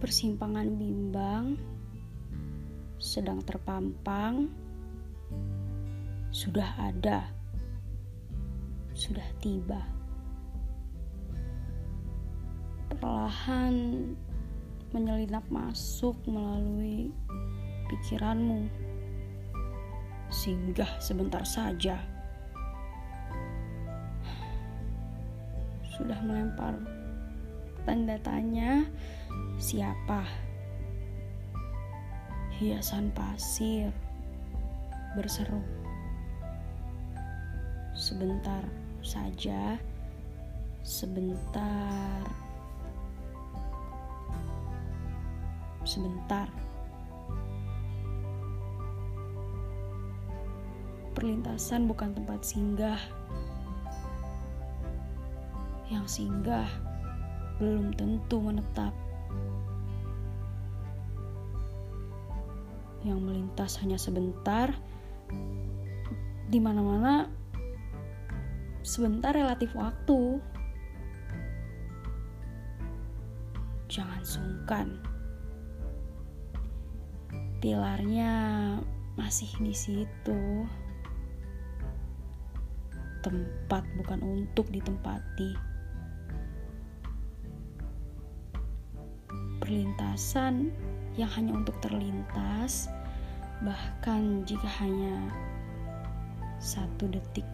Persimpangan bimbang sedang terpampang, sudah ada, sudah tiba. Perlahan menyelinap masuk melalui pikiranmu, singgah sebentar saja. Sudah melempar tanda tanya siapa hiasan pasir berseru. Sebentar saja, sebentar, sebentar. Perlintasan bukan tempat singgah. Yang singgah belum tentu menetap. yang melintas hanya sebentar, di mana-mana sebentar relatif waktu. Jangan sungkan. Pilarnya masih di situ. Tempat bukan untuk ditempati. Perlintasan yang hanya untuk terlintas, bahkan jika hanya satu detik